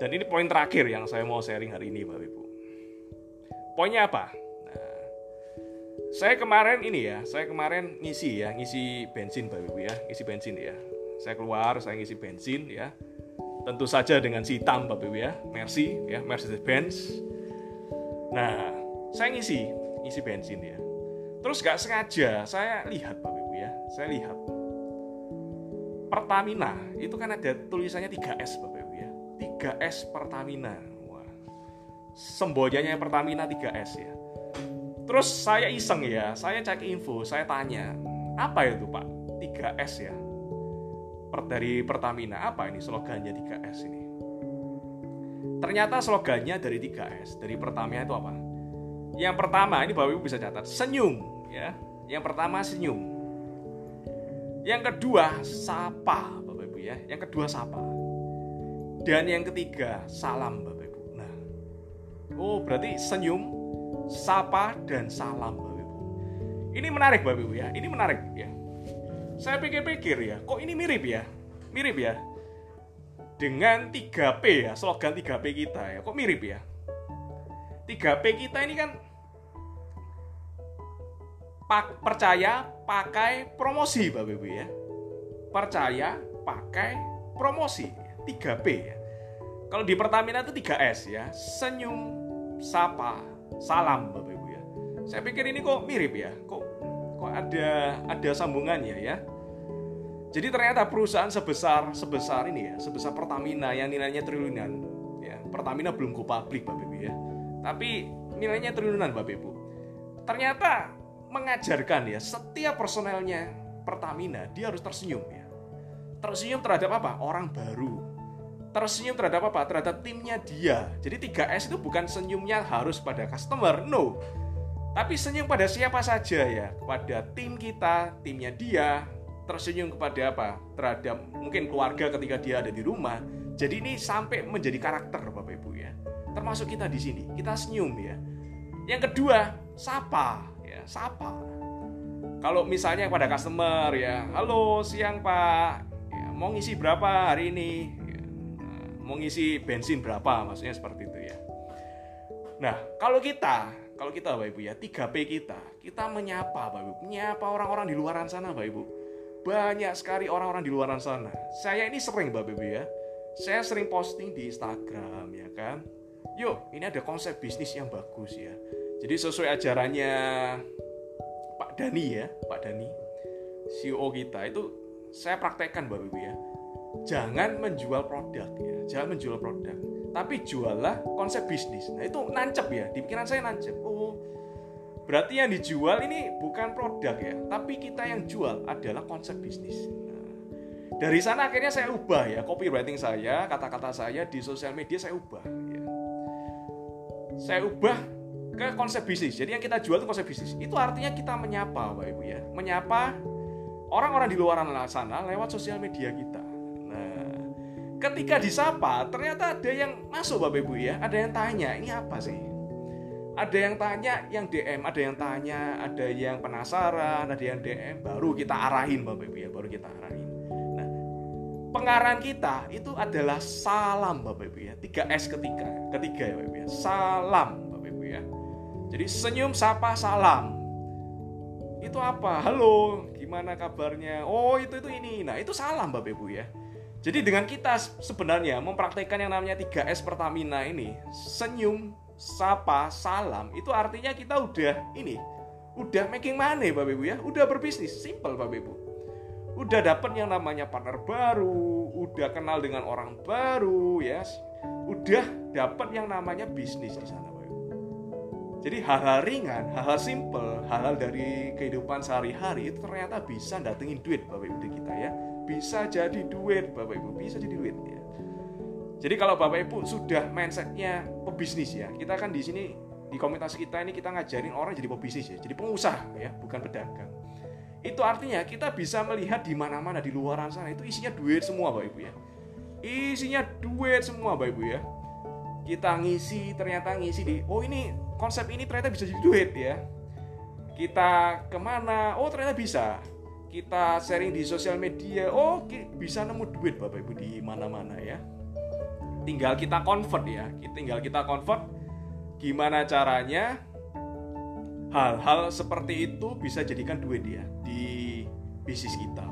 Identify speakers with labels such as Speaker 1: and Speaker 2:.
Speaker 1: Dan ini poin terakhir yang saya mau sharing hari ini, Bapak Ibu. Poinnya apa? Nah, saya kemarin ini ya, saya kemarin ngisi ya, ngisi bensin Bapak Ibu ya, ngisi bensin ya. Saya keluar, saya ngisi bensin ya. Tentu saja dengan si hitam Bapak Ibu ya, Mercy ya, Mercedes Benz. Nah, saya ngisi, ngisi bensin ya. Terus gak sengaja saya lihat Bapak Ibu ya, saya lihat Pertamina itu kan ada tulisannya 3S Bapak Ibu. 3S Pertamina. Wah. Semboyannya Pertamina 3S ya. Terus saya iseng ya, saya cek info, saya tanya, apa itu Pak? 3S ya. Per, dari Pertamina, apa ini slogannya 3S ini? Ternyata slogannya dari 3S, dari Pertamina itu apa? Yang pertama, ini Bapak Ibu bisa catat, senyum ya. Yang pertama senyum. Yang kedua sapa Bapak Ibu ya. Yang kedua sapa. Dan yang ketiga salam Bapak Ibu. Nah. Oh, berarti senyum, sapa dan salam Bapak Ibu. Ini menarik Bapak Ibu ya. Ini menarik ya. Saya pikir-pikir ya, kok ini mirip ya? Mirip ya. Dengan 3P ya, slogan 3P kita ya. Kok mirip ya? 3P kita ini kan pak, percaya, pakai, promosi Bapak Ibu ya. Percaya, pakai, promosi. 3P ya. Kalau di Pertamina itu 3S ya. Senyum, sapa, salam Bapak Ibu ya. Saya pikir ini kok mirip ya. Kok kok ada ada sambungannya ya. Jadi ternyata perusahaan sebesar sebesar ini ya, sebesar Pertamina yang nilainya triliunan ya. Pertamina belum go public Bapak Ibu ya. Tapi nilainya triliunan Bapak Ibu. Ternyata mengajarkan ya setiap personelnya Pertamina dia harus tersenyum ya. Tersenyum terhadap apa? Orang baru. Tersenyum terhadap apa? Terhadap timnya dia. Jadi 3S itu bukan senyumnya harus pada customer, no. Tapi senyum pada siapa saja ya, kepada tim kita, timnya dia, tersenyum kepada apa? Terhadap mungkin keluarga ketika dia ada di rumah. Jadi ini sampai menjadi karakter Bapak Ibu ya. Termasuk kita di sini, kita senyum ya. Yang kedua, sapa ya, sapa. Kalau misalnya pada customer ya, halo siang Pak, ya, mau ngisi berapa hari ini? Mau ngisi bensin berapa? Maksudnya seperti itu ya. Nah, kalau kita, kalau kita Bapak Ibu ya, 3P kita, kita menyapa Bapak Ibu, menyapa orang-orang di luaran sana Bapak Ibu. Banyak sekali orang-orang di luaran sana. Saya ini sering Bapak Ibu ya. Saya sering posting di Instagram ya kan. Yuk, ini ada konsep bisnis yang bagus ya. Jadi sesuai ajarannya Pak Dani ya, Pak Dani, CEO kita itu saya praktekkan Bapak Ibu ya. Jangan menjual produk ya, jangan menjual produk, tapi jualah konsep bisnis. Nah itu nancep ya, di pikiran saya nancep. Oh, berarti yang dijual ini bukan produk ya, tapi kita yang jual adalah konsep bisnis. Nah, dari sana akhirnya saya ubah ya copywriting saya, kata-kata saya di sosial media saya ubah. Ya. Saya ubah ke konsep bisnis. Jadi yang kita jual itu konsep bisnis. Itu artinya kita menyapa, Bapak Ibu ya. Menyapa orang-orang di luar sana lewat sosial media kita. Nah, ketika disapa, ternyata ada yang masuk Bapak Ibu ya. Ada yang tanya, ini apa sih? Ada yang tanya, yang DM, ada yang tanya, ada yang penasaran, ada yang DM, baru kita arahin Bapak Ibu ya, baru kita arahin. Nah, pengarahan kita itu adalah salam Bapak Ibu ya. 3S ketiga, ketiga ya Bapak Ibu ya. Salam Bapak Ibu ya. Jadi senyum, sapa, salam. Itu apa? Halo, gimana kabarnya? Oh, itu itu ini. Nah, itu salam Bapak Ibu ya. Jadi dengan kita sebenarnya mempraktekkan yang namanya 3S Pertamina ini, senyum, sapa, salam, itu artinya kita udah ini, udah making money Bapak Ibu ya, udah berbisnis, simple Bapak Ibu. Udah dapat yang namanya partner baru, udah kenal dengan orang baru ya, udah dapat yang namanya bisnis di sana. Jadi hal-hal ringan, hal-hal simple, hal-hal dari kehidupan sehari-hari itu ternyata bisa datengin duit Bapak Ibu kita ya. Bisa jadi duit Bapak Ibu, bisa jadi duit ya. Jadi kalau Bapak Ibu sudah mindsetnya pebisnis ya, kita kan di sini di komunitas kita ini kita ngajarin orang jadi pebisnis ya, jadi pengusaha ya, bukan pedagang. Itu artinya kita bisa melihat di mana-mana di luaran sana itu isinya duit semua Bapak Ibu ya. Isinya duit semua Bapak Ibu ya. Kita ngisi ternyata ngisi di oh ini konsep ini ternyata bisa jadi duit ya. Kita ke mana? Oh ternyata bisa. Kita sharing di sosial media. Oh bisa nemu duit bapak ibu di mana-mana ya. tinggal kita convert ya tinggal kita convert gimana caranya hal-hal seperti itu bisa jadikan duit ya di bisnis kita